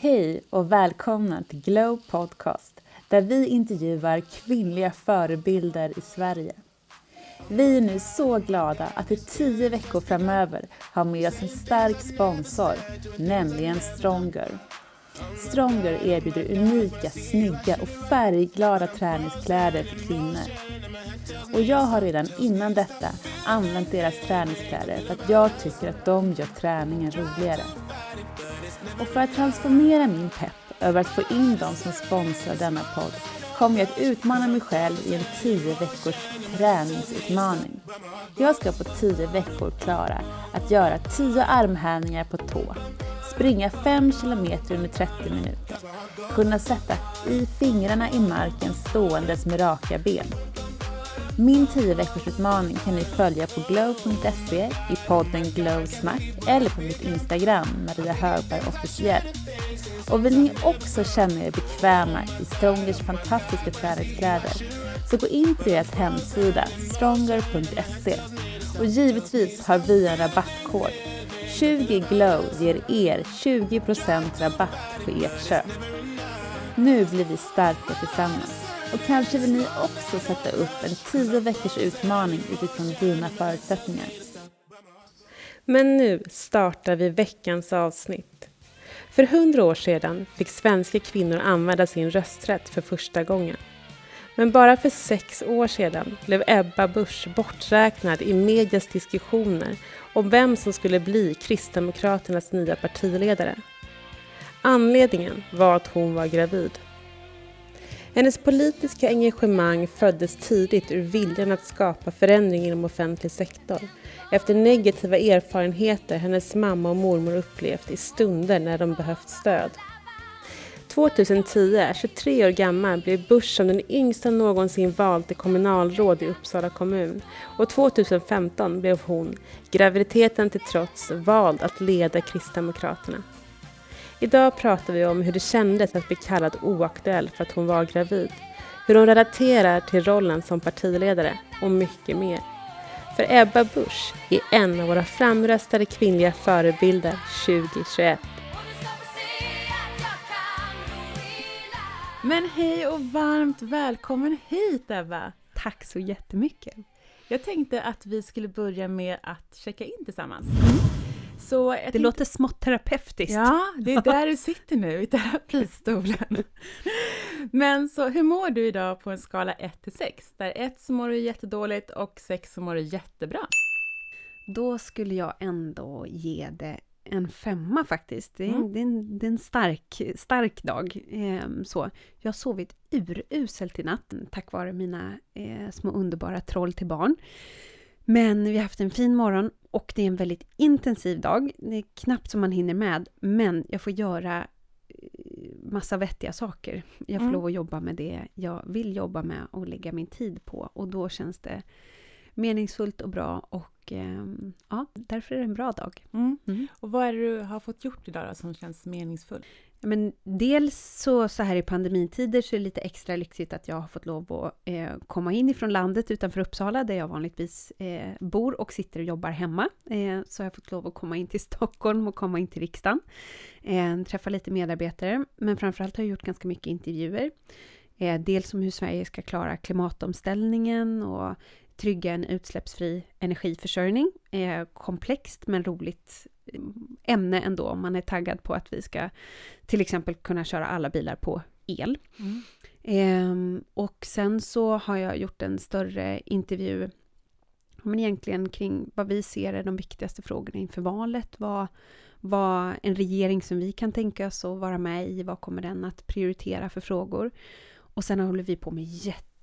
Hej och välkomna till Glow Podcast där vi intervjuar kvinnliga förebilder i Sverige. Vi är nu så glada att i tio veckor framöver ha med oss en stark sponsor, nämligen Stronger. Stronger erbjuder unika, snygga och färgglada träningskläder för kvinnor. Och jag har redan innan detta använt deras träningskläder för att jag tycker att de gör träningen roligare. Och för att transformera min pepp över att få in dem som sponsrar denna podd kommer jag att utmana mig själv i en 10 veckors träningsutmaning. Jag ska på 10 veckor klara att göra 10 armhävningar på tå, springa 5 kilometer under 30 minuter, kunna sätta i fingrarna i marken ståendes med raka ben. Min 10 veckors utmaning kan ni följa på glow.se i podden Glow Snack eller på mitt Instagram, Maria Högberg officiell. Och vill ni också känna er bekväma i Strongers fantastiska träningskläder så gå in på deras hemsida stronger.se och givetvis har vi en rabattkod. 20 glow ger er 20% rabatt på ert köp. Nu blir vi starka tillsammans och kanske vill ni också sätta upp en 10 veckors utmaning utifrån dina förutsättningar. Men nu startar vi veckans avsnitt. För hundra år sedan fick svenska kvinnor använda sin rösträtt för första gången. Men bara för sex år sedan blev Ebba Busch borträknad i medias diskussioner om vem som skulle bli Kristdemokraternas nya partiledare. Anledningen var att hon var gravid. Hennes politiska engagemang föddes tidigt ur viljan att skapa förändring inom offentlig sektor efter negativa erfarenheter hennes mamma och mormor upplevt i stunder när de behövt stöd. 2010, 23 år gammal, blev Busch som den yngsta någonsin vald till kommunalråd i Uppsala kommun och 2015 blev hon, graviditeten till trots, vald att leda Kristdemokraterna. Idag pratar vi om hur det kändes att bli kallad oaktuell för att hon var gravid, hur hon relaterar till rollen som partiledare och mycket mer. För Ebba Busch är en av våra framröstade kvinnliga förebilder 2021. Men hej och varmt välkommen hit Ebba! Tack så jättemycket! Jag tänkte att vi skulle börja med att checka in tillsammans. Så det tänkte... låter smått terapeutiskt. Ja, det är där du sitter nu, i terapistolen. Men så hur mår du idag på en skala 1 till 6? Där 1 så mår du jättedåligt och 6 så mår du jättebra. Då skulle jag ändå ge det en femma faktiskt. Det är, mm. det är, en, det är en, stark, stark dag. Eh, så. Jag har sovit uruselt i natt tack vare mina eh, små underbara troll till barn. Men vi har haft en fin morgon och det är en väldigt intensiv dag. Det är knappt som man hinner med, men jag får göra eh, massa vettiga saker. Jag får mm. lov att jobba med det jag vill jobba med och lägga min tid på. Och då känns det meningsfullt och bra och eh, ja, därför är det en bra dag. Mm. Mm. Och vad är det du har fått gjort idag då, som känns meningsfullt? Men dels så, så här i pandemitider så är det lite extra lyxigt att jag har fått lov att eh, komma in ifrån landet utanför Uppsala där jag vanligtvis eh, bor och sitter och jobbar hemma. Eh, så har jag fått lov att komma in till Stockholm och komma in till riksdagen. Eh, träffa lite medarbetare, men framförallt har jag gjort ganska mycket intervjuer. Eh, dels om hur Sverige ska klara klimatomställningen och trygga en utsläppsfri energiförsörjning. Eh, komplext men roligt ämne ändå om man är taggad på att vi ska till exempel kunna köra alla bilar på el. Mm. Eh, och sen så har jag gjort en större intervju men egentligen kring vad vi ser är de viktigaste frågorna inför valet. Vad, vad en regering som vi kan tänka oss att vara med i, vad kommer den att prioritera för frågor? Och sen håller vi på med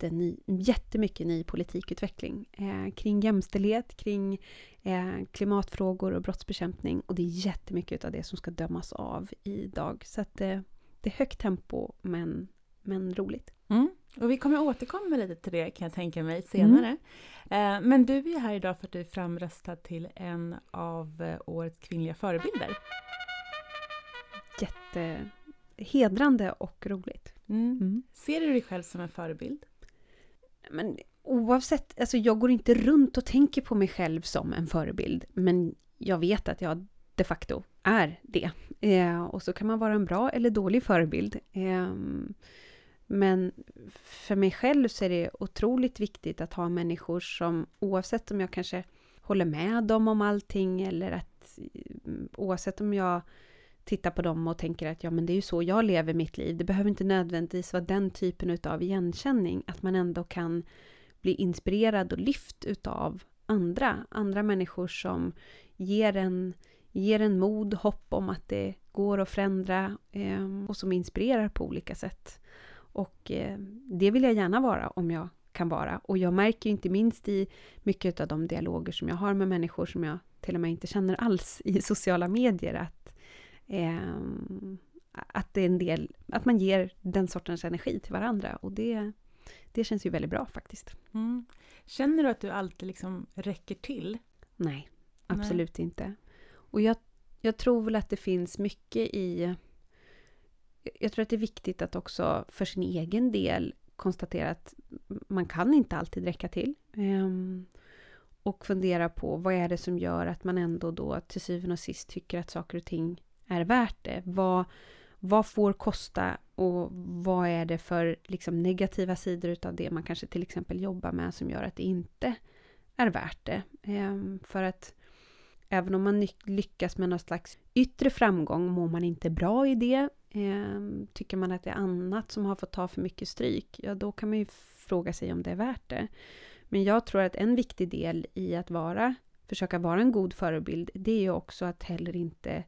jätteny, jättemycket ny politikutveckling eh, kring jämställdhet, kring eh, klimatfrågor och brottsbekämpning. Och det är jättemycket av det som ska dömas av idag. Så att eh, det är högt tempo men, men roligt. Mm. Och vi kommer återkomma lite till det kan jag tänka mig senare. Mm. Eh, men du är här idag för att du är framröstad till en av eh, årets kvinnliga förebilder. Jättehedrande och roligt. Mm. Mm. Ser du dig själv som en förebild? Men oavsett, alltså jag går inte runt och tänker på mig själv som en förebild, men jag vet att jag de facto är det. Eh, och så kan man vara en bra eller dålig förebild. Eh, men för mig själv så är det otroligt viktigt att ha människor som, oavsett om jag kanske håller med dem om allting eller att mm, oavsett om jag tittar på dem och tänker att ja, men det är ju så jag lever mitt liv. Det behöver inte nödvändigtvis vara den typen av igenkänning, att man ändå kan bli inspirerad och lyft utav andra, andra människor som ger en, ger en mod, hopp om att det går att förändra eh, och som inspirerar på olika sätt. Och eh, det vill jag gärna vara om jag kan vara. Och jag märker inte minst i mycket av de dialoger som jag har med människor som jag till och med inte känner alls i sociala medier att, eh, att det är en del, att man ger den sortens energi till varandra och det, det känns ju väldigt bra faktiskt. Mm. Känner du att du alltid liksom räcker till? Nej, absolut Nej. inte. Och jag, jag tror väl att det finns mycket i... Jag tror att det är viktigt att också för sin egen del konstatera att man kan inte alltid räcka till. Um, och fundera på vad är det som gör att man ändå då till syvende och sist tycker att saker och ting är värt det. Vad, vad får kosta och vad är det för liksom, negativa sidor utav det man kanske till exempel jobbar med som gör att det inte är värt det. Ehm, för att även om man lyckas med någon slags yttre framgång mår man inte bra i det. Ehm, tycker man att det är annat som har fått ta för mycket stryk, ja då kan man ju fråga sig om det är värt det. Men jag tror att en viktig del i att vara, försöka vara en god förebild, det är ju också att heller inte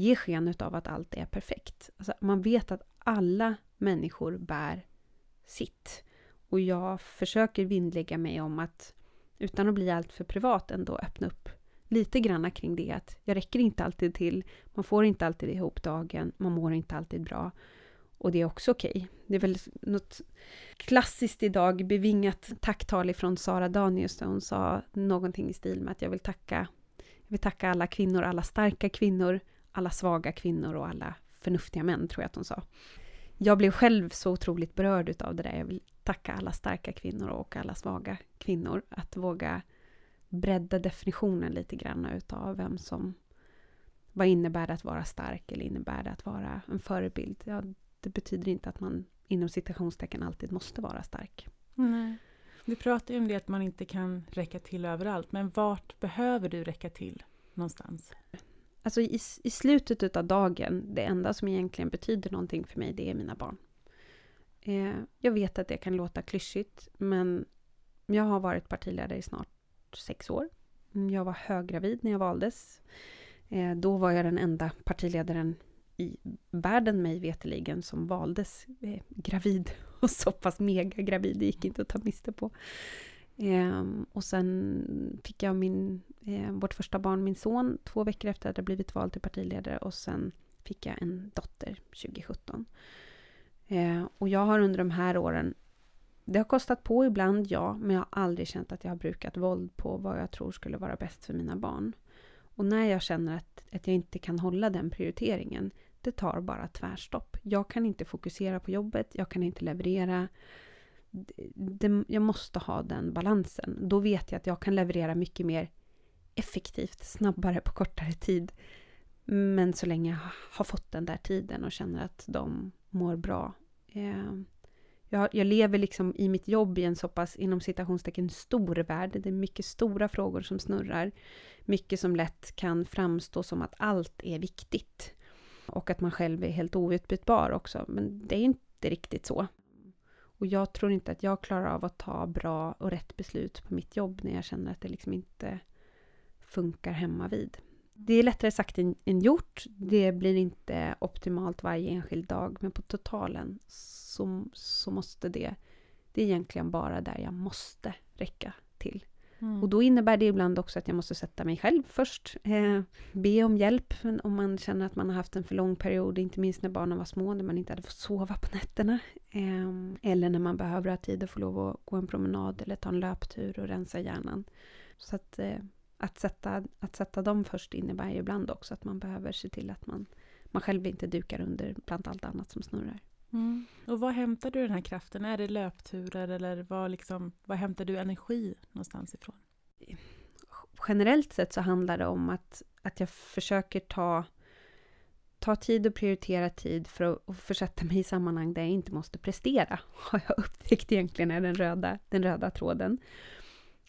ge sken av att allt är perfekt. Alltså, man vet att alla människor bär sitt. Och jag försöker vinnlägga mig om att, utan att bli alltför privat, ändå öppna upp lite granna kring det att jag räcker inte alltid till, man får inte alltid ihop dagen, man mår inte alltid bra. Och det är också okej. Okay. Det är väl något klassiskt idag bevingat tacktal ifrån Sara Danius där hon sa någonting i stil med att jag vill tacka jag vill tacka alla kvinnor, alla starka kvinnor, alla svaga kvinnor och alla förnuftiga män, tror jag att hon sa. Jag blev själv så otroligt berörd av det där. Jag vill tacka alla starka kvinnor och alla svaga kvinnor. Att våga bredda definitionen lite grann utav vem som... Vad innebär det att vara stark eller innebär det att vara en förebild? Ja, det betyder inte att man inom citationstecken alltid måste vara stark. Nej. Du pratar ju om det att man inte kan räcka till överallt, men vart behöver du räcka till någonstans? Alltså i, i slutet av dagen, det enda som egentligen betyder någonting för mig, det är mina barn. Eh, jag vet att det kan låta klyschigt, men jag har varit partiledare i snart sex år. Mm, jag var höggravid när jag valdes. Eh, då var jag den enda partiledaren i världen mig veteligen som valdes eh, gravid och så pass mega gravid, det gick inte att ta miste på. Eh, och sen fick jag min, eh, vårt första barn, min son, två veckor efter att jag blivit vald till partiledare och sen fick jag en dotter 2017. Eh, och jag har under de här åren det har kostat på ibland, ja, men jag har aldrig känt att jag har brukat våld på vad jag tror skulle vara bäst för mina barn. Och när jag känner att, att jag inte kan hålla den prioriteringen, det tar bara tvärstopp. Jag kan inte fokusera på jobbet, jag kan inte leverera. Det, jag måste ha den balansen. Då vet jag att jag kan leverera mycket mer effektivt, snabbare på kortare tid. Men så länge jag har fått den där tiden och känner att de mår bra. Eh, jag, jag, lever liksom i mitt jobb i en så pass, inom citationstecken, stor värld. Det är mycket stora frågor som snurrar. Mycket som lätt kan framstå som att allt är viktigt. Och att man själv är helt outbytbar också. Men det är inte riktigt så. Och jag tror inte att jag klarar av att ta bra och rätt beslut på mitt jobb när jag känner att det liksom inte funkar hemma vid. Det är lättare sagt än, gjort. Det blir inte optimalt varje enskild dag, men på totalen så, så måste det... Det är egentligen bara där jag måste räcka till. Mm. Och då innebär det ibland också att jag måste sätta mig själv först. Eh, be om hjälp om man känner att man har haft en för lång period, inte minst när barnen var små, när man inte hade fått sova på nätterna. Eh, eller när man behöver ha tid att få lov att gå en promenad eller ta en löptur och rensa hjärnan. Så att, eh, att, sätta, att sätta dem först innebär ju ibland också att man behöver se till att man, man själv inte dukar under bland allt annat som snurrar. Mm. Och var hämtar du den här kraften? Är det löpturer eller var, liksom, var hämtar du energi någonstans ifrån? Generellt sett så handlar det om att, att jag försöker ta ta tid och prioritera tid för att, och försätta mig i sammanhang där jag inte måste prestera, har jag upptäckt egentligen är den röda, den röda tråden.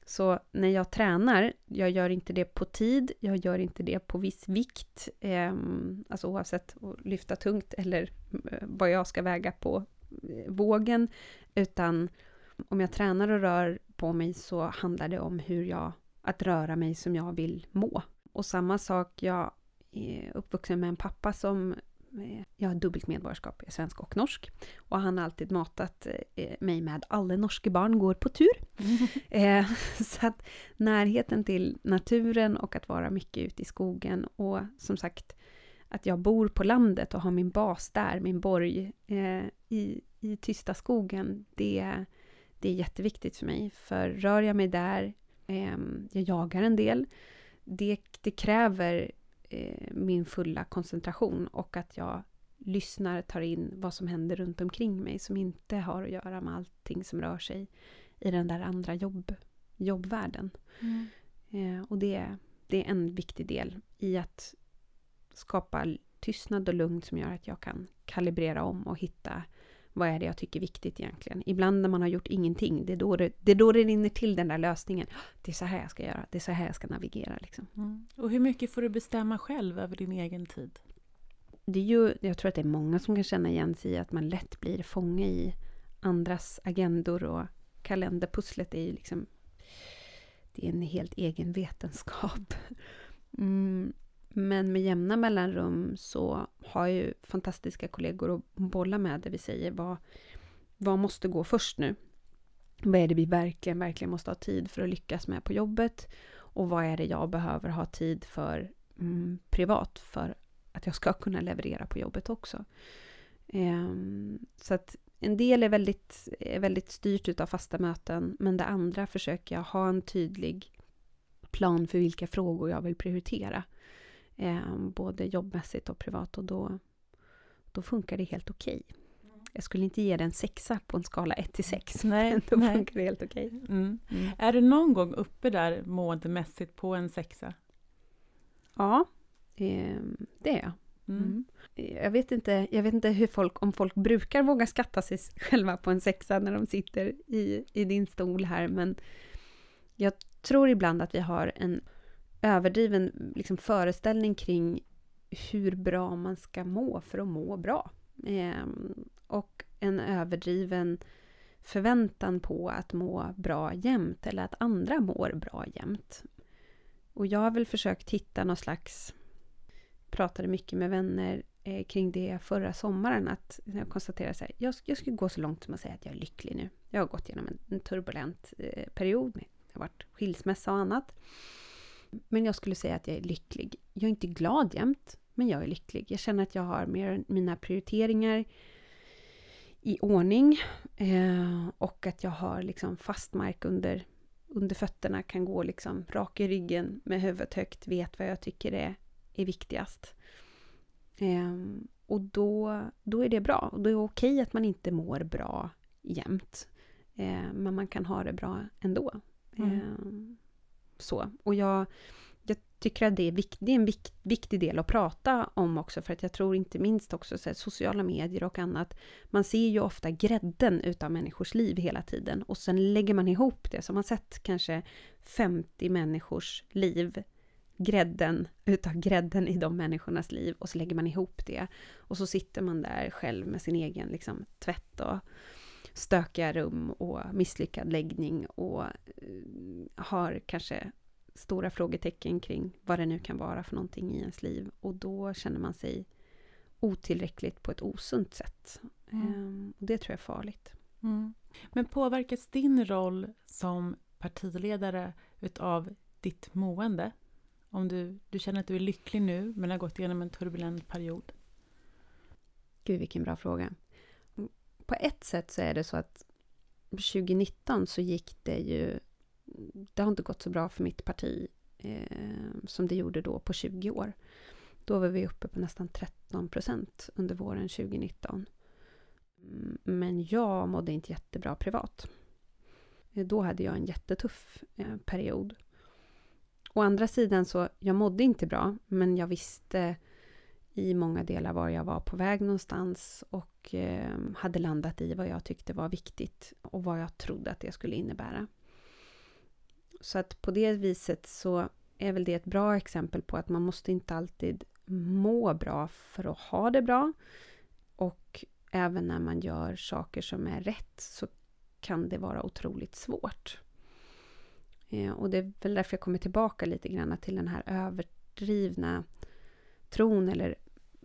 Så när jag tränar, jag gör inte det på tid, jag gör inte det på viss vikt, eh, alltså oavsett att lyfta tungt eller eh, vad jag ska väga på eh, vågen, utan om jag tränar och rör på mig så handlar det om hur jag, att röra mig som jag vill må. Och samma sak, jag är uppvuxen med en pappa som jag har dubbelt medborgarskap, jag är svensk och norsk. Och han har alltid matat eh, mig med alla norska barn går på tur. Mm. så att närheten till naturen och att vara mycket ute i skogen och som sagt att jag bor på landet och har min bas där, min borg i, i tysta skogen, det, det är jätteviktigt för mig. För rör jag mig där, jag jagar en del, det, det kräver eh, min fulla koncentration och att jag lyssnar, tar in vad som händer runt omkring mig som inte har att göra med allting som rör sig i den där andra jobb, jobbvärlden. Mm. Eh, och det, det är en viktig del i att skapa tystnad och lugn som gör att jag kan kalibrera om och hitta vad är det jag tycker är viktigt egentligen? Ibland när man har gjort ingenting, det är då det, det, är då det rinner till den där lösningen. Det är så här jag ska göra, det är så här jag ska navigera. Liksom. Mm. Och hur mycket får du bestämma själv över din egen tid? Det är ju, jag tror att det är många som kan känna igen sig i att man lätt blir fånge i andras agendor och kalenderpusslet är ju liksom det är en helt egen vetenskap. Mm. Men med jämna mellanrum så har jag ju fantastiska kollegor att bolla med, där vi säger vad, vad måste gå först nu? Vad är det vi verkligen, verkligen måste ha tid för att lyckas med på jobbet? Och vad är det jag behöver ha tid för mm, privat för att jag ska kunna leverera på jobbet också? Um, så att en del är väldigt, är väldigt styrt utav fasta möten, men det andra försöker jag ha en tydlig plan för vilka frågor jag vill prioritera eh, både jobbmässigt och privat och då, då funkar det helt okej. Okay. Jag skulle inte ge det en sexa på en skala 1 till 6, nej, men då nej. funkar det helt okej. Okay. Mm. Mm. Är du någon gång uppe där måendemässigt på en sexa? Ja, eh, det är jag. Mm. mm. Jag, vet inte, jag vet inte hur folk, om folk brukar våga skatta sig själva på en sexa när de sitter i, i din stol här, men jag tror ibland att vi har en överdriven liksom, föreställning kring hur bra man ska må för att må bra. Eh, och en överdriven förväntan på att må bra jämt eller att andra mår bra jämt. Och jag har väl försökt hitta någon slags... pratade mycket med vänner eh, kring det förra sommaren. Att jag konstaterade så här, jag, jag skulle gå så långt som att säga att jag är lycklig nu. Jag har gått igenom en, en turbulent eh, period. Det har varit skilsmässa och annat. Men jag skulle säga att jag är lycklig. Jag är inte glad jämt, men jag är lycklig. Jag känner att jag har mer mina prioriteringar i ordning eh, och att jag har liksom fast mark under, under fötterna, kan gå liksom rak i ryggen med huvudet högt, vet vad jag tycker är, är viktigast. Eh, och då, då är det bra. Och då är det okej att man inte mår bra jämt. Eh, men man kan ha det bra ändå. Mm. Så. Och jag, jag tycker att det är, vikt, det är en vikt, viktig del att prata om också, för att jag tror inte minst också så här, sociala medier och annat. Man ser ju ofta grädden utav människors liv hela tiden och sen lägger man ihop det, så man sett kanske 50 människors liv grädden utav grädden i de människornas liv och så lägger man ihop det. Och så sitter man där själv med sin egen liksom, tvätt och stökiga rum och misslyckad läggning och eh, har kanske stora frågetecken kring vad det nu kan vara för någonting i ens liv. Och då känner man sig otillräckligt på ett osunt sätt. Mm. Ehm, det tror jag är farligt. Mm. Men påverkas din roll som partiledare utav ditt mående? Om du, du känner att du är lycklig nu, men har gått igenom en turbulent period? Gud, vilken bra fråga på ett sätt så är det så att 2019 så gick det ju... Det har inte gått så bra för mitt parti eh, som det gjorde då på 20 år. Då var vi uppe på nästan 13 procent under våren 2019. Mm, men jag mådde inte jättebra privat. Eh, då hade jag en jättetuff eh, period. Å andra sidan så, jag mådde inte bra, men jag visste i många delar var jag var på väg någonstans och och ehm, hade landat i vad jag tyckte var viktigt och vad jag trodde att det skulle innebära. Så att på det viset så är väl det ett bra exempel på att man måste inte alltid må bra för att ha det bra. Och även när man gör saker som är rätt så kan det vara otroligt svårt. Eh, och det är väl därför jag kommer tillbaka lite grann till den här överdrivna tron eller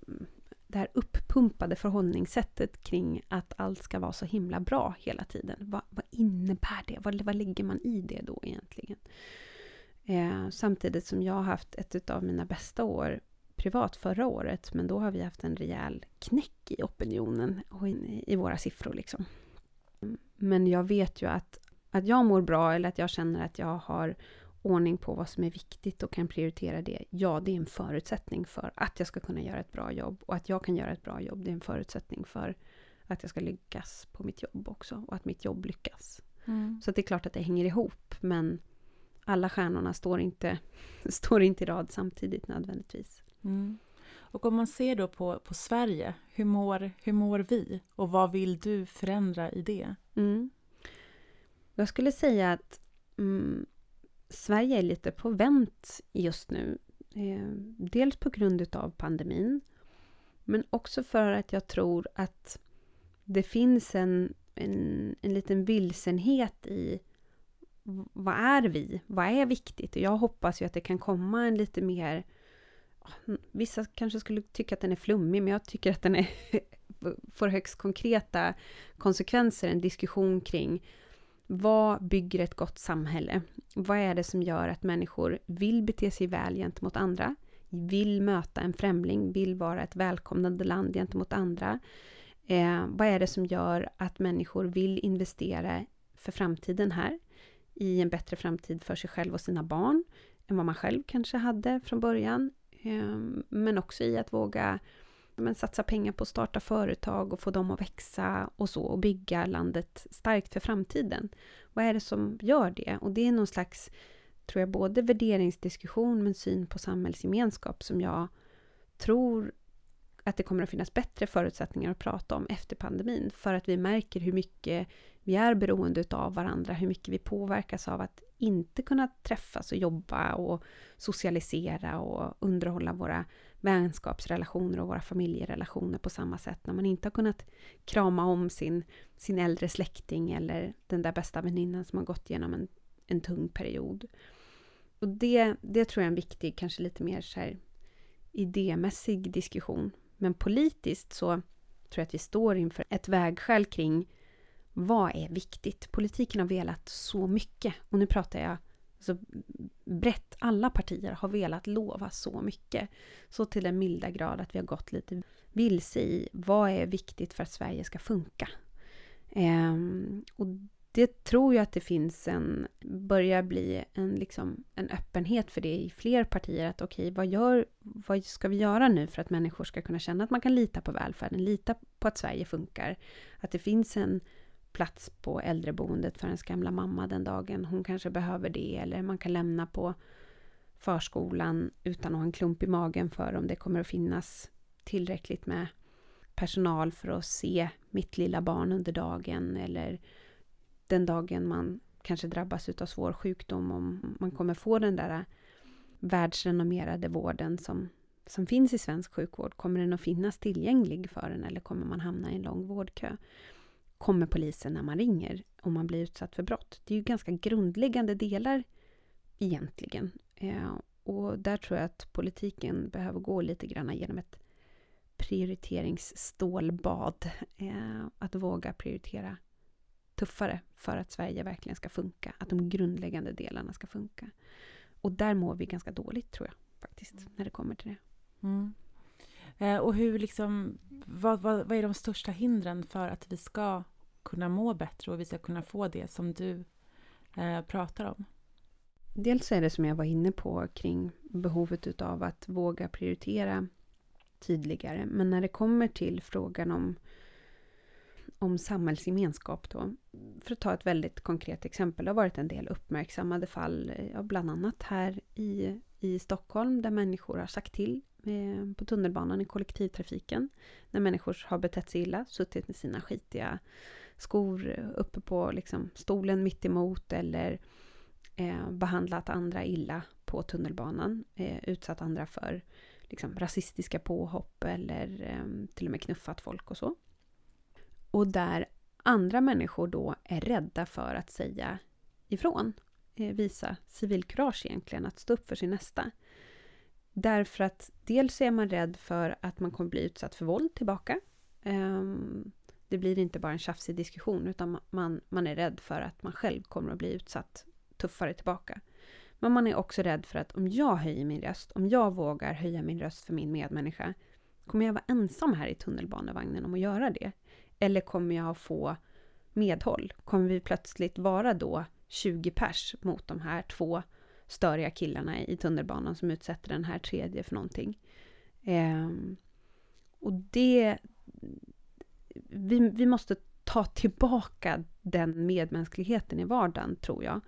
mm, det här uppumpade förhållningssättet kring att allt ska vara så himla bra hela tiden. Vad, vad innebär det? Vad, vad lägger man i det då egentligen? Eh, samtidigt som jag har haft ett av mina bästa år privat förra året, men då har vi haft en rejäl knäck i opinionen och i, i våra siffror. Liksom. Mm. Men jag vet ju att, att jag mår bra eller att jag känner att jag har ordning på vad som är viktigt och kan prioritera det. Ja, det är en förutsättning för att jag ska kunna göra ett bra jobb. Och att jag kan göra ett bra jobb, det är en förutsättning för att jag ska lyckas på mitt jobb också. Och att mitt jobb lyckas. Mm. Så det är klart att det hänger ihop, men alla stjärnorna står inte, står inte i rad samtidigt nödvändigtvis. Mm. Och om man ser då på, på Sverige, hur mår, hur mår vi? Och vad vill du förändra i det? Mm. Jag skulle säga att mm, Sverige är lite på vänt just nu. Eh, dels på grund av pandemin, men också för att jag tror att det finns en, en, en liten vilsenhet i vad är vi? Vad är viktigt? Och jag hoppas ju att det kan komma en lite mer... Vissa kanske skulle tycka att den är flummig, men jag tycker att den är, får högst konkreta konsekvenser. En diskussion kring vad bygger ett gott samhälle? Vad är det som gör att människor vill bete sig väl gentemot andra? Vill möta en främling, vill vara ett välkomnande land gentemot andra? Eh, vad är det som gör att människor vill investera för framtiden här? I en bättre framtid för sig själv och sina barn än vad man själv kanske hade från början. Eh, men också i att våga men, satsa pengar på att starta företag och få dem att växa och så och bygga landet starkt för framtiden. Vad är det som gör det? Och det är någon slags, tror jag, både värderingsdiskussion men syn på samhällsgemenskap som jag tror att det kommer att finnas bättre förutsättningar att prata om efter pandemin. För att vi märker hur mycket vi är beroende av varandra, hur mycket vi påverkas av att inte kunna träffas och jobba och socialisera och underhålla våra vänskapsrelationer och våra familjerelationer på samma sätt. När man inte har kunnat krama om sin, sin äldre släkting eller den där bästa väninnan som har gått igenom en, en tung period. Och det, det tror jag är en viktig, kanske lite mer så här, idémässig diskussion. Men politiskt så tror jag att vi står inför ett vägskäl kring vad är viktigt? Politiken har velat så mycket. Och nu pratar jag alltså, brett. Alla partier har velat lova så mycket. Så till den milda grad att vi har gått lite vilse i vad är viktigt för att Sverige ska funka. Ehm, och det tror jag att det finns en, börjar bli en, liksom, en öppenhet för det i fler partier. Att okej, okay, vad, vad ska vi göra nu för att människor ska kunna känna att man kan lita på välfärden, lita på att Sverige funkar. Att det finns en plats på äldreboendet för ens gamla mamma den dagen hon kanske behöver det. Eller man kan lämna på förskolan utan att ha en klump i magen för om det kommer att finnas tillräckligt med personal för att se mitt lilla barn under dagen. Eller den dagen man kanske drabbas av svår sjukdom, om man kommer få den där världsrenommerade vården som, som finns i svensk sjukvård. Kommer den att finnas tillgänglig för en eller kommer man hamna i en lång vårdkö? Kommer polisen när man ringer om man blir utsatt för brott? Det är ju ganska grundläggande delar egentligen. Eh, och där tror jag att politiken behöver gå lite grann genom ett prioriteringsstålbad. Eh, att våga prioritera tuffare för att Sverige verkligen ska funka. Att de grundläggande delarna ska funka. Och där mår vi ganska dåligt tror jag faktiskt, mm. när det kommer till det. Mm. Eh, och hur liksom, vad, vad, vad är de största hindren för att vi ska kunna må bättre och vi ska kunna få det som du eh, pratar om? Dels är det som jag var inne på kring behovet utav att våga prioritera tydligare. Men när det kommer till frågan om, om samhällsgemenskap då. För att ta ett väldigt konkret exempel. Det har varit en del uppmärksammade fall, eh, bland annat här i, i Stockholm, där människor har sagt till Eh, på tunnelbanan i kollektivtrafiken. När människor har betett sig illa, suttit med sina skitiga skor uppe på liksom, stolen mitt emot eller eh, behandlat andra illa på tunnelbanan. Eh, utsatt andra för liksom, rasistiska påhopp eller eh, till och med knuffat folk och så. Och där andra människor då är rädda för att säga ifrån. Eh, visa civilkurage egentligen, att stå upp för sin nästa. Därför att dels är man rädd för att man kommer bli utsatt för våld tillbaka. Ehm, det blir inte bara en tjafsig diskussion utan man, man är rädd för att man själv kommer att bli utsatt tuffare tillbaka. Men man är också rädd för att om jag höjer min röst, om jag vågar höja min röst för min medmänniska, kommer jag vara ensam här i tunnelbanevagnen om att göra det? Eller kommer jag få medhåll? Kommer vi plötsligt vara då 20 pers mot de här två störiga killarna i tunnelbanan som utsätter den här tredje för någonting? Eh, och det... Vi, vi måste ta tillbaka den medmänskligheten i vardagen, tror jag.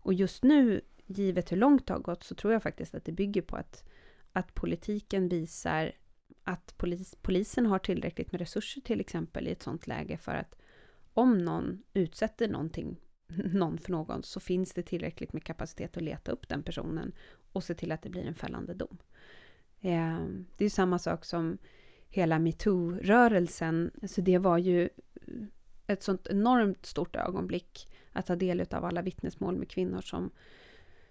Och just nu, givet hur långt det har gått, så tror jag faktiskt att det bygger på att, att politiken visar att polis, polisen har tillräckligt med resurser till exempel i ett sånt läge för att om någon utsätter någonting, någon för någon så finns det tillräckligt med kapacitet att leta upp den personen och se till att det blir en fällande dom. Eh, det är samma sak som hela metoo-rörelsen. Alltså det var ju ett sånt enormt stort ögonblick att ta del av alla vittnesmål med kvinnor som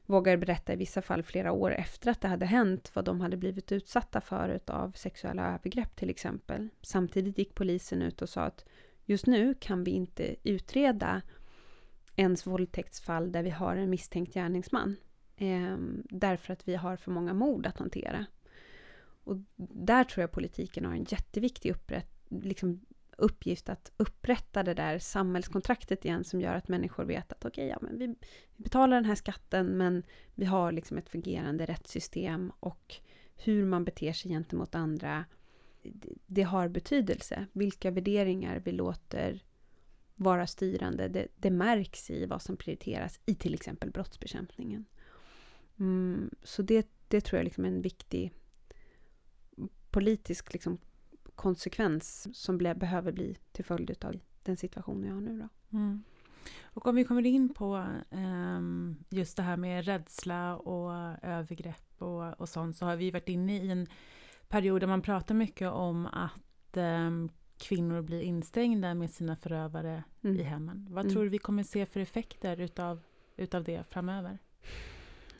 vågar berätta i vissa fall flera år efter att det hade hänt vad de hade blivit utsatta för av sexuella övergrepp till exempel. Samtidigt gick polisen ut och sa att just nu kan vi inte utreda ens våldtäktsfall där vi har en misstänkt gärningsman. Eh, därför att vi har för många mord att hantera. Och där tror jag politiken har en jätteviktig upprätt, liksom uppgift att upprätta det där samhällskontraktet igen som gör att människor vet att okej, okay, ja, men vi, vi, betalar den här skatten men vi har liksom ett fungerande rättssystem och hur man beter sig gentemot andra det, det har betydelse. Vilka värderingar vi låter vara styrande, det, det, märks i vad som prioriteras i till exempel brottsbekämpningen. Mm, så det, det tror jag liksom är en viktig politisk liksom konsekvens som ble, behöver bli till följd av den situation jag har nu. Då. Mm. Och om vi kommer in på um, just det här med rädsla och övergrepp och, och sånt så har vi varit inne i en period där man pratar mycket om att um, kvinnor blir instängda med sina förövare mm. i hemmen. Vad mm. tror du vi kommer se för effekter utav, utav det framöver?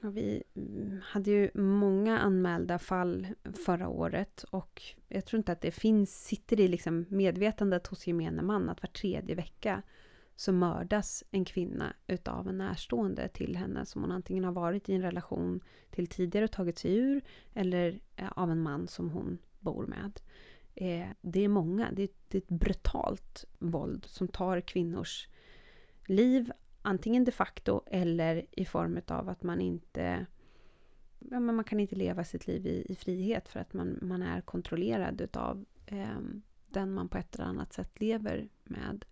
Ja, vi mm, hade ju många anmälda fall förra året och jag tror inte att det finns, sitter i liksom medvetandet hos gemene man att var tredje vecka så mördas en kvinna utav en närstående till henne som hon antingen har varit i en relation till tidigare och tagit sig ur eller av en man som hon bor med. Eh, det är många, det är, det är ett brutalt våld som tar kvinnors liv, antingen de facto eller i form av att man inte ja, men man kan inte leva sitt liv i, i frihet för att man, man är kontrollerad utav eh, den man på ett eller annat sätt lever med.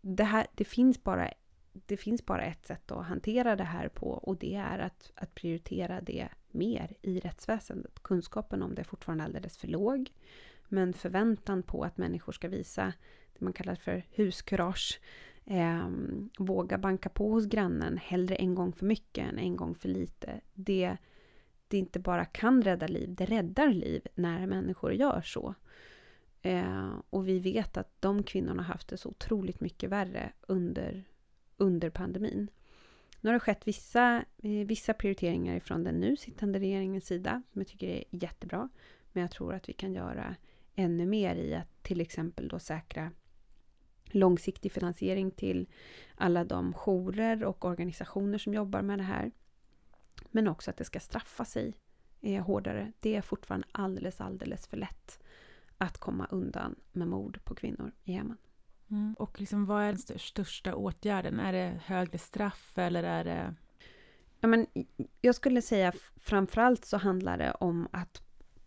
Det, här, det, finns bara, det finns bara ett sätt att hantera det här på och det är att, att prioritera det mer i rättsväsendet. Kunskapen om det är fortfarande alldeles för låg. Men förväntan på att människor ska visa det man kallar för huskurage eh, våga banka på hos grannen hellre en gång för mycket än en gång för lite. Det, det inte bara kan rädda liv, det räddar liv när människor gör så. Eh, och vi vet att de kvinnorna har haft det så otroligt mycket värre under, under pandemin. Nu har det skett vissa, eh, vissa prioriteringar från den nu sittande regeringens sida som jag tycker är jättebra. Men jag tror att vi kan göra ännu mer i att till exempel då säkra långsiktig finansiering till alla de jourer och organisationer som jobbar med det här. Men också att det ska straffa sig eh, hårdare. Det är fortfarande alldeles, alldeles för lätt att komma undan med mord på kvinnor i hemmen. Mm. Och liksom, vad är den största åtgärden? Är det högre straff eller är det... Ja, men jag skulle säga framförallt så handlar det om att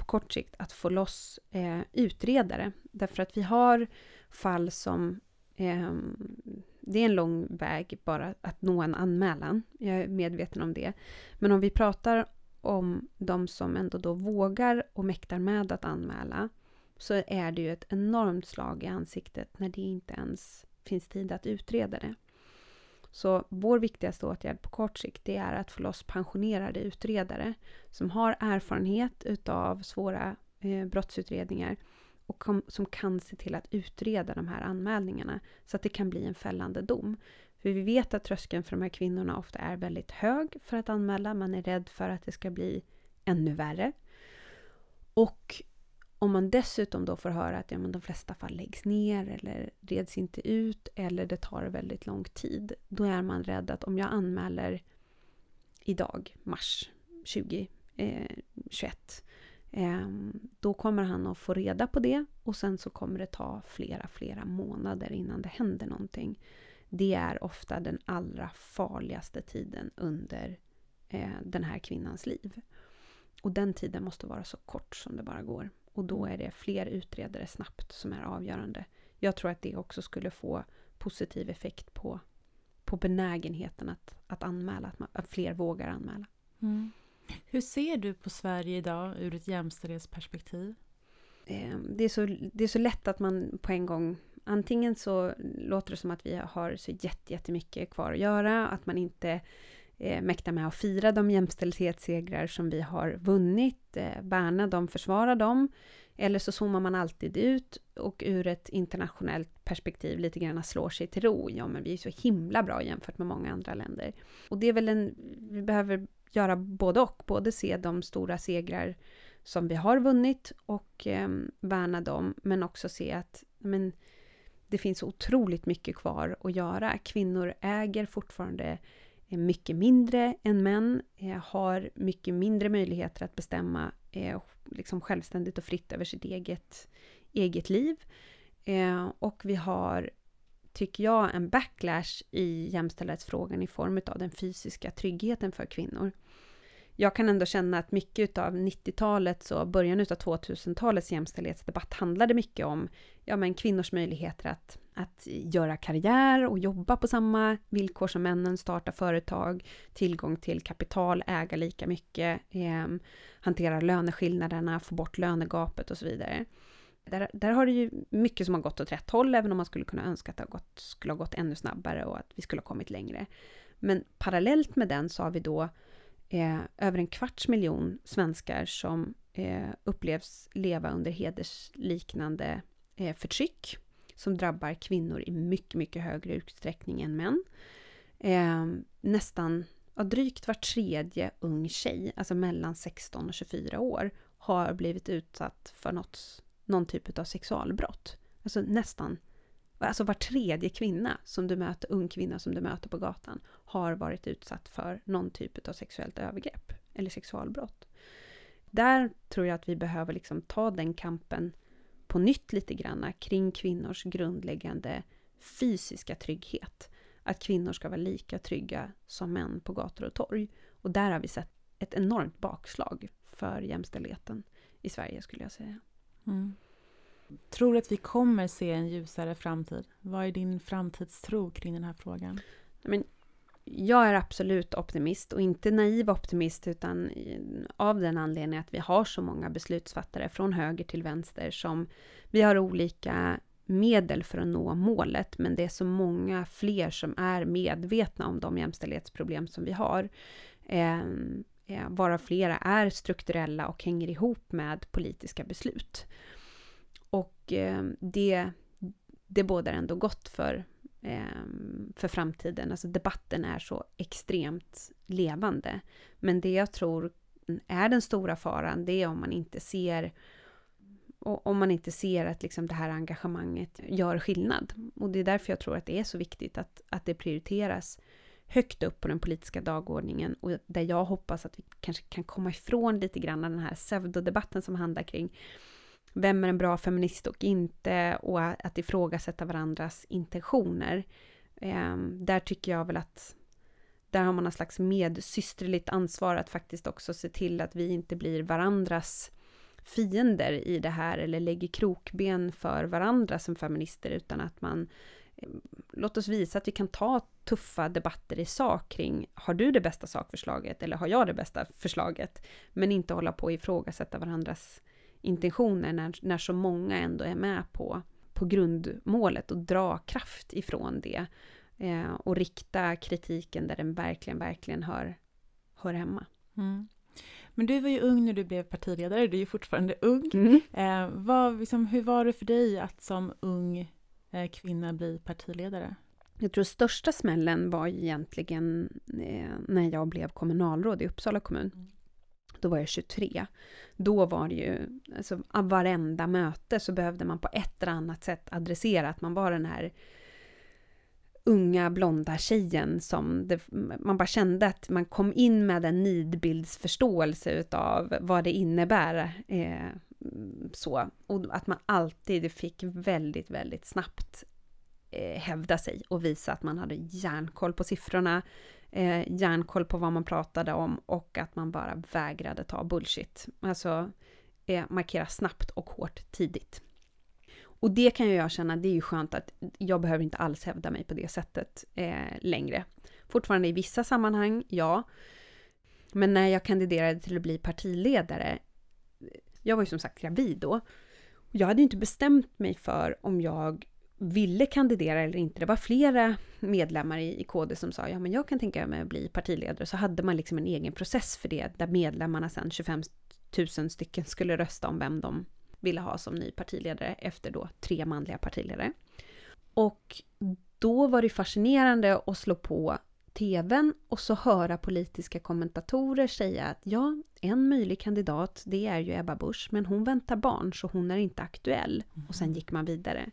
kort sikt att få loss eh, utredare. Därför att vi har fall som Eh, det är en lång väg bara att nå en anmälan. Jag är medveten om det. Men om vi pratar om de som ändå då vågar och mäktar med att anmäla så är det ju ett enormt slag i ansiktet när det inte ens finns tid att utreda det. Så vår viktigaste åtgärd på kort sikt det är att få loss pensionerade utredare som har erfarenhet utav svåra eh, brottsutredningar och kom, som kan se till att utreda de här anmälningarna så att det kan bli en fällande dom. För vi vet att tröskeln för de här kvinnorna ofta är väldigt hög för att anmäla. Man är rädd för att det ska bli ännu värre. Och om man dessutom då får höra att ja, men de flesta fall läggs ner eller reds inte ut eller det tar väldigt lång tid. Då är man rädd att om jag anmäler idag, mars 2021, eh, ehm, då kommer han att få reda på det och sen så kommer det ta flera, flera månader innan det händer någonting. Det är ofta den allra farligaste tiden under eh, den här kvinnans liv. Och den tiden måste vara så kort som det bara går. Och då är det fler utredare snabbt som är avgörande. Jag tror att det också skulle få positiv effekt på, på benägenheten att, att anmäla, att, man, att fler vågar anmäla. Mm. Hur ser du på Sverige idag ur ett jämställdhetsperspektiv? Ehm, det är, så, det är så lätt att man på en gång Antingen så låter det som att vi har så jättemycket kvar att göra, att man inte eh, med att fira de jämställdhetssegrar som vi har vunnit, eh, värna dem, försvara dem. Eller så zoomar man alltid ut och ur ett internationellt perspektiv lite grann slår sig till ro. Ja, men vi är så himla bra jämfört med många andra länder. Och det är väl en... Vi behöver göra både och. Både se de stora segrar som vi har vunnit och eh, värna dem, men också se att men, det finns otroligt mycket kvar att göra. Kvinnor äger fortfarande mycket mindre än män, eh, har mycket mindre möjligheter att bestämma eh, liksom självständigt och fritt över sitt eget, eget liv. Eh, och vi har, tycker jag, en backlash i jämställdhetsfrågan i form av den fysiska tryggheten för kvinnor jag kan ändå känna att mycket av 90-talets och början av 2000-talets jämställdhetsdebatt handlade mycket om ja, men kvinnors möjligheter att, att göra karriär och jobba på samma villkor som männen, starta företag, tillgång till kapital, äga lika mycket, eh, hantera löneskillnaderna, få bort lönegapet och så vidare. Där, där har det ju mycket som har gått åt rätt håll, även om man skulle kunna önska att det har gått, skulle ha gått ännu snabbare och att vi skulle ha kommit längre. Men parallellt med den så har vi då eh, över en kvarts miljon svenskar som eh, upplevs leva under hedersliknande eh, förtryck som drabbar kvinnor i mycket, mycket högre utsträckning än män. Eh, nästan ja, drygt var tredje ung tjej, alltså mellan 16 och 24 år, har blivit utsatt för något, någon typ av sexualbrott. Alltså nästan Alltså var tredje kvinna som du möter, ung kvinna som du möter på gatan, har varit utsatt för någon typ av sexuellt övergrepp eller sexualbrott. Där tror jag att vi behöver liksom ta den kampen på nytt lite grann kring kvinnors grundläggande fysiska trygghet. Att kvinnor ska vara lika trygga som män på gator och torg. Och där har vi sett ett enormt bakslag för jämställdheten i Sverige skulle jag säga. Mm. Tror du att vi kommer se en ljusare framtid? Vad är din framtidstro kring den här frågan? Men jag är absolut optimist och inte naiv optimist utan av den anledningen att vi har så många beslutsfattare från höger till vänster som vi har olika medel för att nå målet men det är så många fler som är medvetna om de jämställdhetsproblem som vi har. Ehm, eh, varav flera är strukturella och hänger ihop med politiska beslut. Och eh, det, det bådar ändå gott för, Ehm, för framtiden. Alltså debatten är så extremt levande. Men det jag tror är den stora faran, det är om man inte ser om man inte ser att liksom det här engagemanget gör skillnad. Och det är därför jag tror att det är så viktigt att, att det prioriteras högt upp på den politiska dagordningen och där jag hoppas att vi kanske kan komma ifrån lite grann av den här pseudodebatten som handlar kring vem är en bra feminist och inte och att ifrågasätta varandras intentioner. Eh, där tycker jag väl att där har man någon slags medsysterligt ansvar att faktiskt också se till att vi inte blir varandras fiender i det här eller lägger krokben för varandra som feminister utan att man ehm, låt oss visa att vi kan ta tuffa debatter i sak kring har du det bästa sakförslaget eller har jag det bästa förslaget? Men inte hålla på och ifrågasätta varandras intentioner när, när så många ändå är med på, på grundmålet och dra kraft ifrån det eh, och rikta kritiken där den verkligen, verkligen hör, hör hemma. Mm. Men du var ju ung när du blev partiledare, du är ju fortfarande ung. Mm. Eh, vad, liksom, hur var det för dig att som ung eh, kvinna bli partiledare? Jag tror största smällen var egentligen eh, när jag blev kommunalråd i Uppsala kommun. Mm. Då var jag 23. Då var det ju, alltså av varenda möte så behövde man på ett eller annat sätt adressera att man var den här unga blonda tjejen som det, man bara kände att man kom in med en nidbildsförståelse utav vad det innebär. Eh, så. Och att man alltid fick väldigt, väldigt snabbt eh, hävda sig och visa att man hade järnkoll på siffrorna, eh, järnkoll på vad man pratade om och att man bara vägrade ta bullshit. Alltså eh, markera snabbt och hårt tidigt. Och det kan jag känna, det är ju skönt att jag behöver inte alls hävda mig på det sättet eh, längre. Fortfarande i vissa sammanhang, ja. Men när jag kandiderade till att bli partiledare, jag var ju som sagt gravid då. Jag hade ju inte bestämt mig för om jag ville kandidera eller inte. Det var flera medlemmar i, i KD som sa ja men jag kan tänka mig att bli partiledare. Så hade man liksom en egen process för det där medlemmarna sen 25 000 stycken skulle rösta om vem de ville ha som ny partiledare efter då tre manliga partiledare. Och då var det fascinerande att slå på TVn och så höra politiska kommentatorer säga att ja, en möjlig kandidat det är ju Ebba Busch, men hon väntar barn så hon är inte aktuell. Och sen gick man vidare.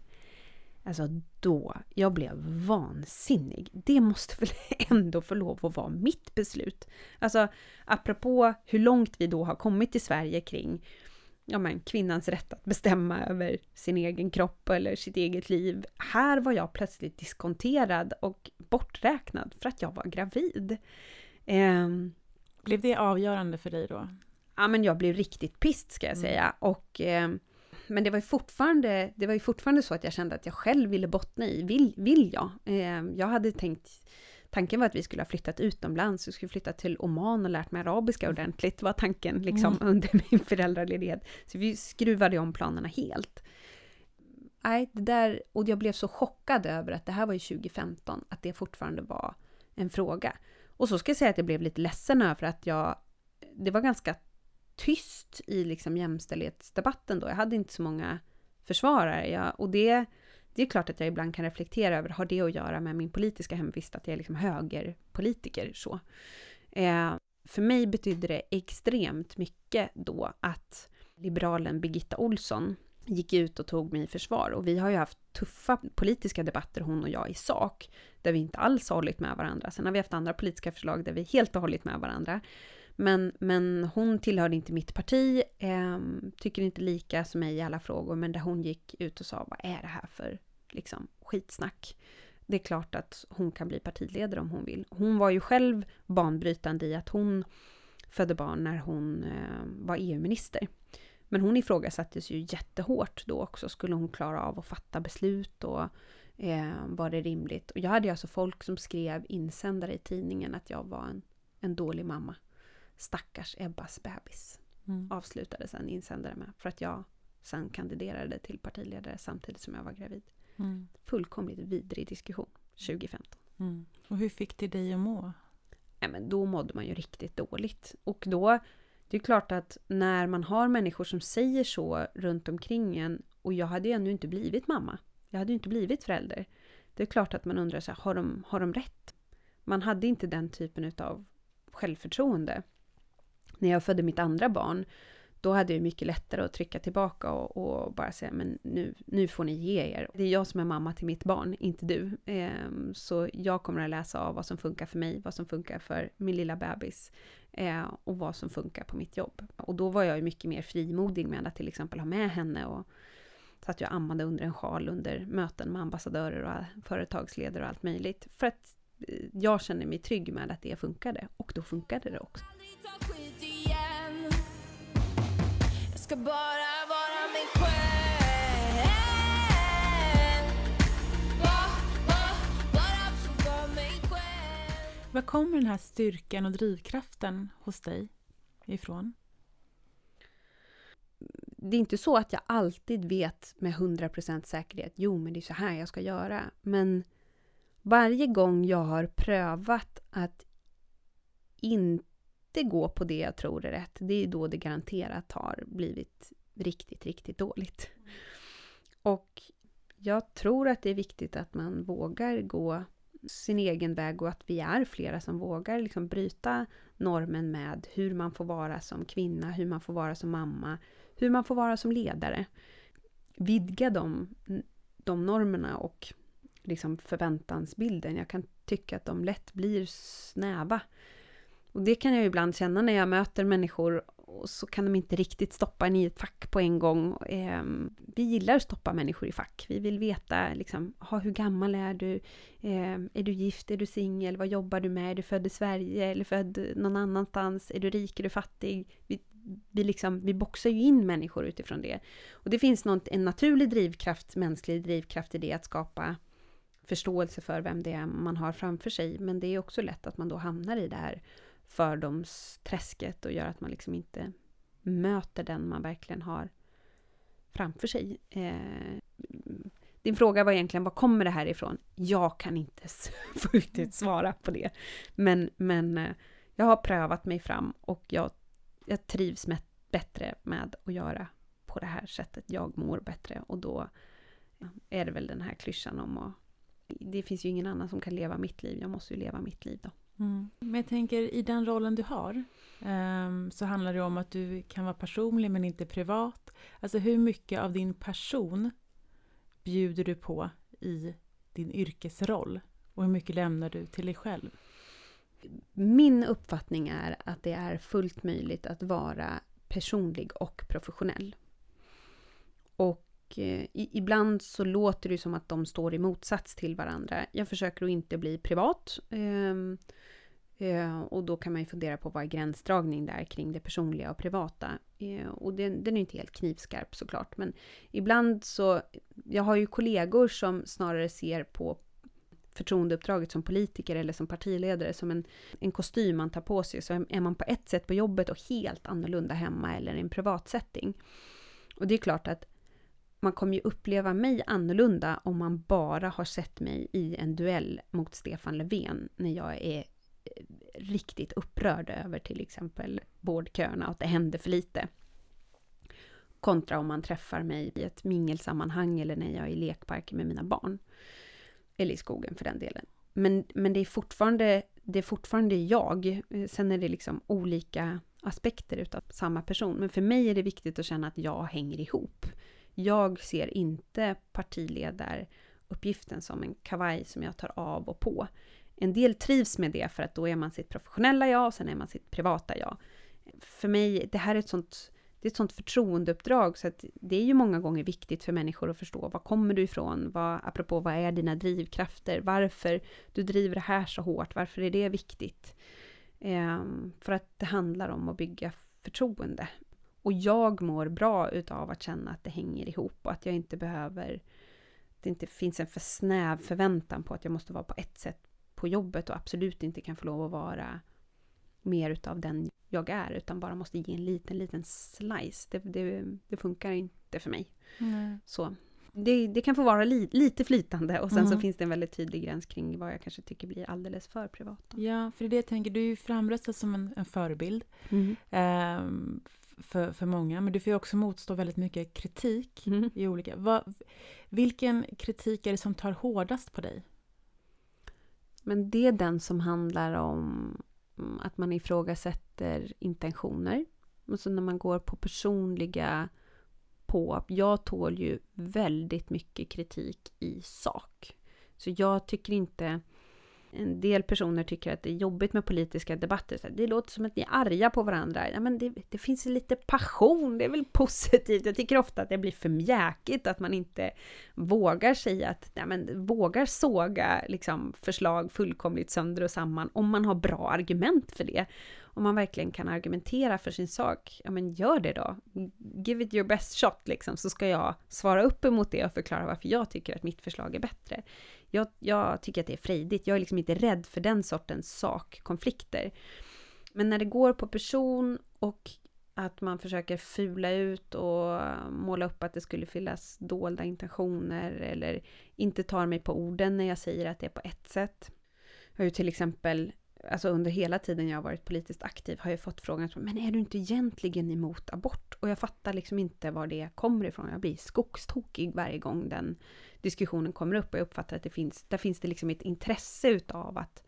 Alltså då, jag blev vansinnig. Det måste väl ändå få lov att vara mitt beslut. Alltså apropå hur långt vi då har kommit i Sverige kring ja, men, kvinnans rätt att bestämma över sin egen kropp eller sitt eget liv. Här var jag plötsligt diskonterad och borträknad för att jag var gravid. Eh, Blev det avgörande för dig då? Ja, men jag blev riktigt pist ska jag säga. Och, eh, men det var, ju fortfarande, det var ju fortfarande så att jag kände att jag själv ville bottna i, vill, vill jag? Eh, jag hade tänkt Tanken var att vi skulle ha flyttat utomlands, vi skulle flytta till Oman och lärt mig arabiska ordentligt, var tanken liksom Mm. under min föräldraledighet. Så vi skruvade om planerna helt. Nej, det där, och jag blev så chockad över att det här var ju 2015, att det fortfarande var en fråga. Och så ska jag säga att jag blev lite ledsen över att jag, det var ganska tyst i liksom jämställdhetsdebatten då. Jag hade inte så många försvarare. Jag, och det, det är klart att jag ibland kan reflektera över, har det att göra med min politiska hemvist, att jag är liksom högerpolitiker så. Eh, för mig betydde det extremt mycket då att liberalen Birgitta Olsson gick ut och tog mig i försvar. Och vi har ju haft tuffa politiska debatter, hon och jag, i sak, där vi inte alls har hållit med varandra. Sen har vi haft andra politiska förslag där vi helt har hållit med varandra. Men, men hon tillhörde inte mitt parti, eh, tycker inte lika som mig i alla frågor, men där hon gick ut och sa vad är det här för liksom, skitsnack? Det är klart att hon kan bli partiledare om hon vill. Hon var ju själv banbrytande i att hon födde barn när hon eh, var EU-minister. Men hon ifrågasattes ju jättehårt då också. Skulle hon klara av att fatta beslut och eh, var det rimligt? Och jag hade ju alltså folk som skrev insändare i tidningen att jag var en, en dålig mamma. Stackars Ebbas bebis. Mm. Avslutade sen insändare med. För att jag sen kandiderade till partiledare samtidigt som jag var gravid. Mm. Fullkomligt vidrig diskussion 2015. Mm. Och hur fick det dig att må? Nej, men då mådde man ju riktigt dåligt. Och då, det är klart att när man har människor som säger så runt omkring en, och jag hade ju ännu inte blivit mamma. Jag hade ju inte blivit förälder. Det är klart att man undrar så här, har de, har de rätt? Man hade inte den typen av självförtroende. När jag födde mitt andra barn, då hade jag mycket lättare att trycka tillbaka och, och bara säga, men nu, nu får ni ge er. Det är jag som är mamma till mitt barn, inte du. Ehm, så jag kommer att läsa av vad som funkar för mig, vad som funkar för min lilla bebis eh, och vad som funkar på mitt jobb. Och då var jag ju mycket mer frimodig med att till exempel ha med henne och så att jag ammade under en sjal under möten med ambassadörer och företagsledare och allt möjligt. För att eh, jag känner mig trygg med att det funkade. Och då funkade det också. Var kommer den här styrkan och drivkraften hos dig ifrån? det är inte så att jag alltid vet med 100% säkerhet, jo men det är så här jag ska göra. Men varje gång jag har prövat att inte inte gå på det jag tror är rätt, det är då det garanterat har blivit riktigt, riktigt dåligt. Och jag tror att det är viktigt att man vågar gå sin egen väg och att vi är flera som vågar liksom bryta normen med hur man får vara som kvinna, hur man får vara som mamma, hur man får vara som ledare. Vidga de, de normerna och liksom förväntansbilden. Jag kan tycka att de lätt blir snäva. Och det kan jag ibland känna när jag möter människor och så kan de inte riktigt stoppa en i ett fack på en gång. Eh, vi gillar att stoppa människor i fack. Vi vill veta liksom, hur gammal är du? Eh, är du gift? Är du singel? Vad jobbar du med? Är du född i Sverige eller född någon annanstans? Är du rik? Är du fattig? Vi, vi, liksom, vi boxar ju in människor utifrån det. Och det finns något, en naturlig drivkraft, mänsklig drivkraft i det att skapa förståelse för vem det är man har framför sig. Men det är också lätt att man då hamnar i det här fördomsträsket och gör att man liksom inte möter den man verkligen har framför sig. Eh, din fråga var egentligen, var kommer det här ifrån? Jag kan inte fullt ut svara på det. Men, men eh, jag har prövat mig fram och jag, jag trivs med, bättre med att göra på det här sättet. Jag mår bättre och då är det väl den här klyschan om att det finns ju ingen annan som kan leva mitt liv, jag måste ju leva mitt liv då. Mm. Men jag tänker i den rollen du har um, så handlar det om att du kan vara personlig men inte privat. Alltså hur mycket av din person bjuder du på i din yrkesroll? Och hur mycket lämnar du till dig själv? Min uppfattning är att det är fullt möjligt att vara personlig och professionell. Och Eh, ibland så låter det som att de står i motsats till varandra. Jag försöker att inte bli privat. Ehm, eh, och då kan man ju fundera på vad är gränsdragning där kring det personliga och privata. Eh, och den, den är inte helt knivskarp såklart, men ibland så... Jag har ju kollegor som snarare ser på förtroendeuppdraget som politiker eller som partiledare som en, en kostym man tar på sig. Så är man på ett sätt på jobbet och helt annorlunda hemma eller i en privat setting. Och det är klart att man kommer ju uppleva mig annorlunda om man bara har sett mig i en duell mot Stefan Löfven när jag är eh, riktigt upprörd över till exempel vårdköerna och att det händer för lite. Kontra om man träffar mig i ett mingelsammanhang eller när jag är i lekparken med mina barn. Eller i skogen för den delen. Men, men det, är fortfarande, det är fortfarande jag. Eh, sen är det liksom olika aspekter utav samma person. Men för mig är det viktigt att känna att jag hänger ihop. Jag ser inte partiledaruppgiften som en kavaj som jag tar av och på. En del trivs med det för att då är man sitt professionella jag och sen är man sitt privata jag. För mig, det här är ett sånt, det är ett sånt förtroendeuppdrag så att det är ju många gånger viktigt för människor att förstå var kommer du ifrån? Vad, apropå vad är dina drivkrafter? Varför du driver det här så hårt? Varför är det viktigt? Ehm, för att det handlar om att bygga förtroende. Och jag mår bra utav att känna att det hänger ihop och att jag inte behöver det inte finns en för snäv förväntan på att jag måste vara på ett sätt på jobbet och absolut inte kan få lov att vara mer utav den jag är, utan bara måste ge en liten, liten slice. Det, det, det funkar inte för mig. Mm. Så det, det, kan få vara li, lite flytande och sen mm. så finns det en väldigt tydlig gräns kring vad jag kanske tycker blir alldeles för privat. Ja, för det är det jag tänker, du är ju framröstad som en, en förebild mm. eh, för, för många, men du får ju också motstå väldigt mycket kritik mm. i olika... Vad, vilken kritik är det som tar hårdast på dig? Men det är den som handlar om mm, att man ifrågasätter intentioner. Alltså när man går på personliga på. Jag tål ju väldigt mycket kritik i sak. Så jag tycker inte en del personer tycker att det är jobbigt med politiska debatter. det låter som att ni är arga på varandra. Ja, men det, det finns lite passion, det är väl positivt. Jag tycker ofta att det blir för mjäkigt, att man inte vågar säga att, ja, men vågar såga liksom, förslag fullkomligt sönder och samman, om man har bra argument för det. om man verkligen kan argumentera för sin sak, ja men gör det då. Give it your best shot liksom, så ska jag svara upp emot det och förklara varför jag tycker att mitt förslag är bättre. Jag, jag tycker att det är frejdigt, jag är liksom inte rädd för den sortens sakkonflikter. Men när det går på person och att man försöker fula ut och måla upp att det skulle finnas dolda intentioner eller inte tar mig på orden när jag säger att det är på ett sätt. Jag har ju till exempel, alltså under hela tiden jag har varit politiskt aktiv har jag fått frågan men är du inte egentligen emot abort? Och jag fattar liksom inte var det kommer ifrån. Jag blir skogstokig varje gång den diskussionen kommer upp och jag uppfattar att det finns, där finns det liksom ett intresse utav att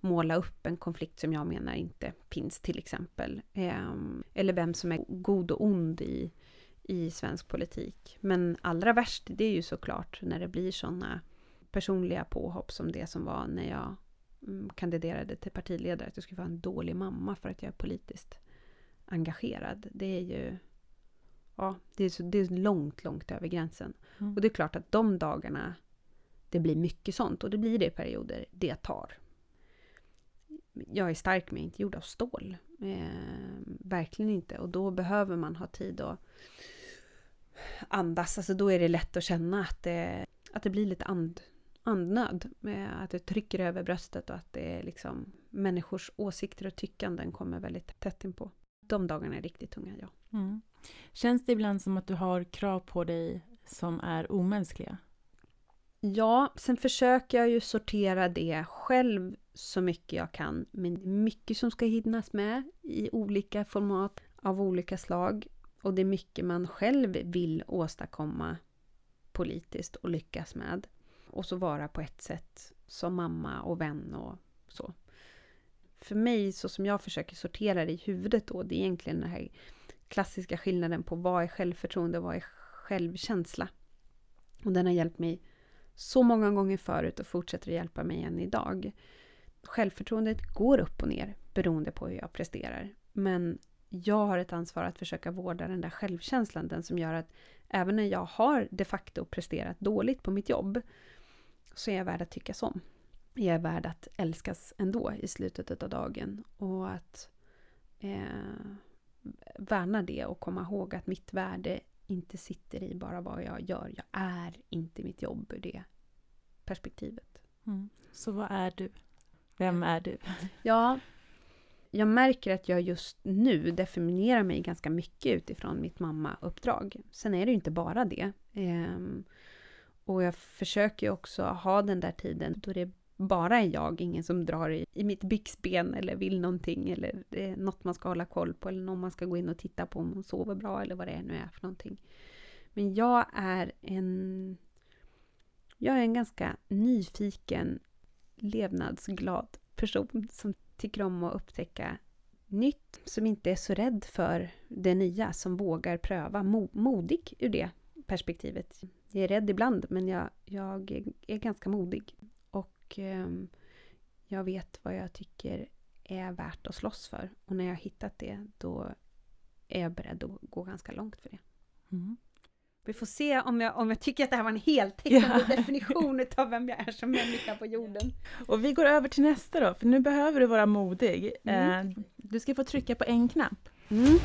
måla upp en konflikt som jag menar inte finns till exempel. Ehm, eller vem som är god och ond i, i svensk politik. Men allra värst, det är ju såklart när det blir sådana personliga påhopp som det som var när jag mm, kandiderade till partiledare. Att jag skulle vara en dålig mamma för att jag är politiskt engagerad. Det är ju ja, det är, så, det är långt, långt över gränsen. Mm. Och det är klart att de dagarna det blir mycket sånt och det blir det i perioder. Det tar jag är stark men inte gjord av stål. Eh, verkligen inte. Och då behöver man ha tid att andas. Alltså då är det lätt att känna att det, att det blir lite and, andnöd. Eh, att det trycker över bröstet och att det är liksom människors åsikter och tyckanden kommer väldigt tätt inpå. De dagarna är riktigt tunga, ja. Mm. Känns det ibland som att du har krav på dig som är omänskliga? Ja, sen försöker jag ju sortera det själv så mycket jag kan. Men det är mycket som ska hinnas med i olika format av olika slag. Och det är mycket man själv vill åstadkomma politiskt och lyckas med. Och så vara på ett sätt som mamma och vän och så. För mig, så som jag försöker sortera det i huvudet då, det är egentligen det här klassiska skillnaden på vad är självförtroende och vad är självkänsla. Och den har hjälpt mig så många gånger förut och fortsätter att hjälpa mig än idag. Självförtroendet går upp och ner beroende på hur jag presterar. Men jag har ett ansvar att försöka vårda den där självkänslan, den som gör att även när jag har de facto presterat dåligt på mitt jobb så är jag värd att tyckas om. Jag är värd att älskas ändå i slutet av dagen och att eh, värna det och komma ihåg att mitt värde inte sitter i bara vad jag gör. Jag är inte mitt jobb ur det perspektivet. Mm. Så vad är du? Vem är du? Ja, jag märker att jag just nu definierar mig ganska mycket utifrån mitt mammauppdrag. Sen är det ju inte bara det. Ehm, och jag försöker ju också ha den där tiden då det bara är jag, ingen som drar i, i mitt byxben eller vill någonting eller det är något man ska hålla koll på eller någon man ska gå in och titta på om hon sover bra eller vad det nu är för någonting. Men jag är en... Jag är en ganska nyfiken, levnadsglad person som tycker om att upptäcka nytt, som inte är så rädd för det nya, som vågar pröva, modig ur det perspektivet. Jag är rädd ibland, men jag, jag är ganska modig. Och eh, jag vet vad jag tycker är värt att slåss för. Och när jag har hittat det, då är jag beredd att gå ganska långt för det. Mm. Vi får se om jag, om jag tycker att det här var en heltäckande ja. definition av vem jag är som människa på jorden. Och vi går över till nästa då, för nu behöver du vara modig. Mm. Eh, du ska få trycka på en knapp. Mm.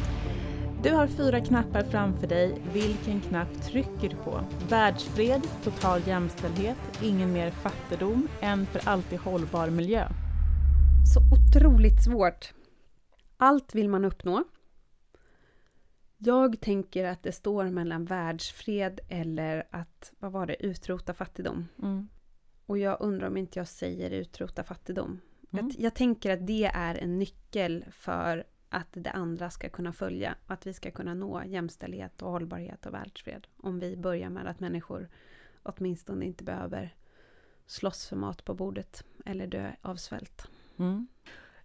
Du har fyra knappar framför dig. Vilken knapp trycker du på? Världsfred, total jämställdhet, ingen mer fattigdom, en för alltid hållbar miljö. Så otroligt svårt. Allt vill man uppnå. Jag tänker att det står mellan världsfred eller att, vad var det, utrota fattigdom. Mm. Och jag undrar om inte jag säger utrota fattigdom. Mm. Jag, jag, tänker att det är en nyckel för att det andra ska kunna följa. Att vi ska kunna nå jämställdhet och hållbarhet och världsfred. Om vi börjar med att människor åtminstone inte behöver slåss för mat på bordet eller dö av svält. Mm.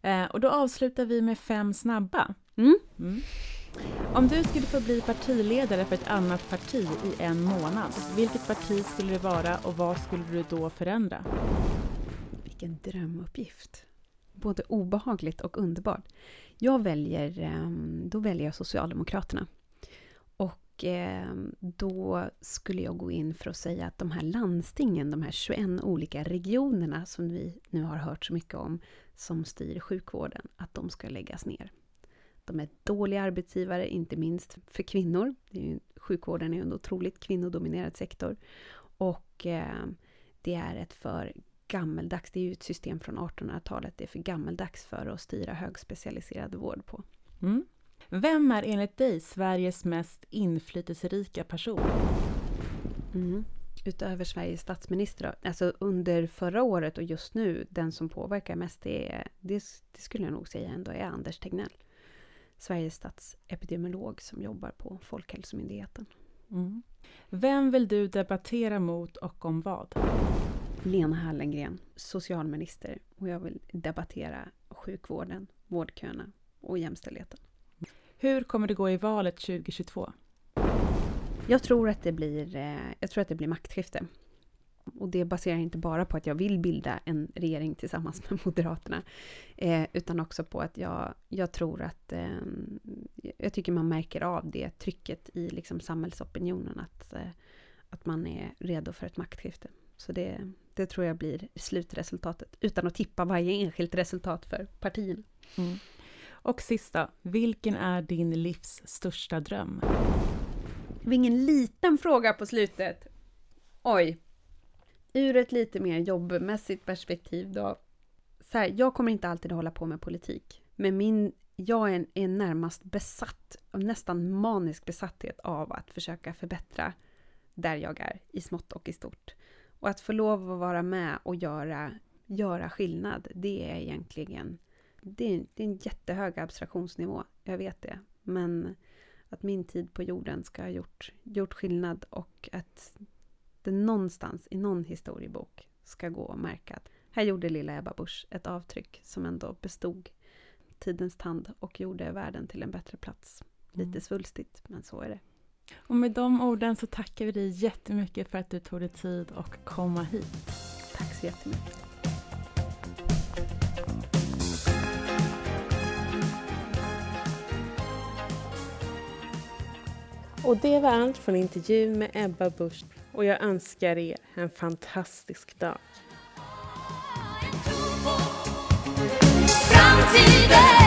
Eh, och då avslutar vi med fem snabba. Mm. Mm. Om du skulle få bli partiledare för ett annat parti i en månad, vilket parti skulle det vara och vad skulle du då förändra? Vilken drömuppgift! Både obehagligt och underbart. Jag väljer, ehm, då väljer jag Socialdemokraterna. Och ehm, då skulle jag gå in för att säga att de här landstingen, de här 21 olika regionerna som vi nu har hört så mycket om, som styr sjukvården, att de ska läggas ner. De är dåliga arbetsgivare, inte minst för kvinnor. Sjukvården är ju en otroligt kvinnodominerad sektor. Och ehm, det är ett för gammeldags, det är ju ett system från 1800-talet, det är för gammeldags för att styra högspecialiserad vård på. Mm. Vem är enligt dig Sveriges mest inflytelserika person? Mm. Utöver Sveriges statsminister, alltså under förra året och just nu, den som påverkar mest, det, är, det, det skulle jag nog säga ändå är Anders Tegnell. Sveriges statsepidemiolog som jobbar på Folkhälsomyndigheten. Mm. Vem vill du debattera mot och om vad? Lena Hallengren, socialminister, och jag vill debattera sjukvården, vårdköerna och jämställdheten. Hur kommer det gå i valet 2022? Jag tror att det blir, eh, jag tror att det blir maktskifte. Och det baserar inte bara på att jag vill bilda en regering tillsammans med Moderaterna, eh, utan också på att jag, jag tror att... Eh, jag tycker man märker av det trycket i liksom samhällsopinionen, att, eh, att man är redo för ett maktskifte. Så det, det tror jag blir slutresultatet, utan att tippa varje enskilt resultat för partierna. Mm. Och sista, vilken är din livs största dröm? Det var ingen liten fråga på slutet. Oj. Ur ett lite mer jobbmässigt perspektiv då. Så här, jag kommer inte alltid att hålla på med politik. Men min, jag är, är närmast besatt, nästan manisk besatthet av att försöka förbättra där jag är, i smått och i stort. Och att få lov att vara med och göra, göra skillnad, det är egentligen... Det är, det är en jättehög abstraktionsnivå, jag vet det. Men att min tid på jorden ska ha gjort, gjort skillnad och att det någonstans i någon historiebok ska gå att märka att här gjorde lilla Ebba Busch ett avtryck som ändå bestod tidens tand och gjorde världen till en bättre plats. Lite Mm. svulstigt, men så är det. Och med de orden så tackar vi dig jättemycket för att du tog dig tid att komma hit. Tack så jättemycket. Och det var allt från intervjun med Ebba Busch och jag önskar er en fantastisk dag. Framtiden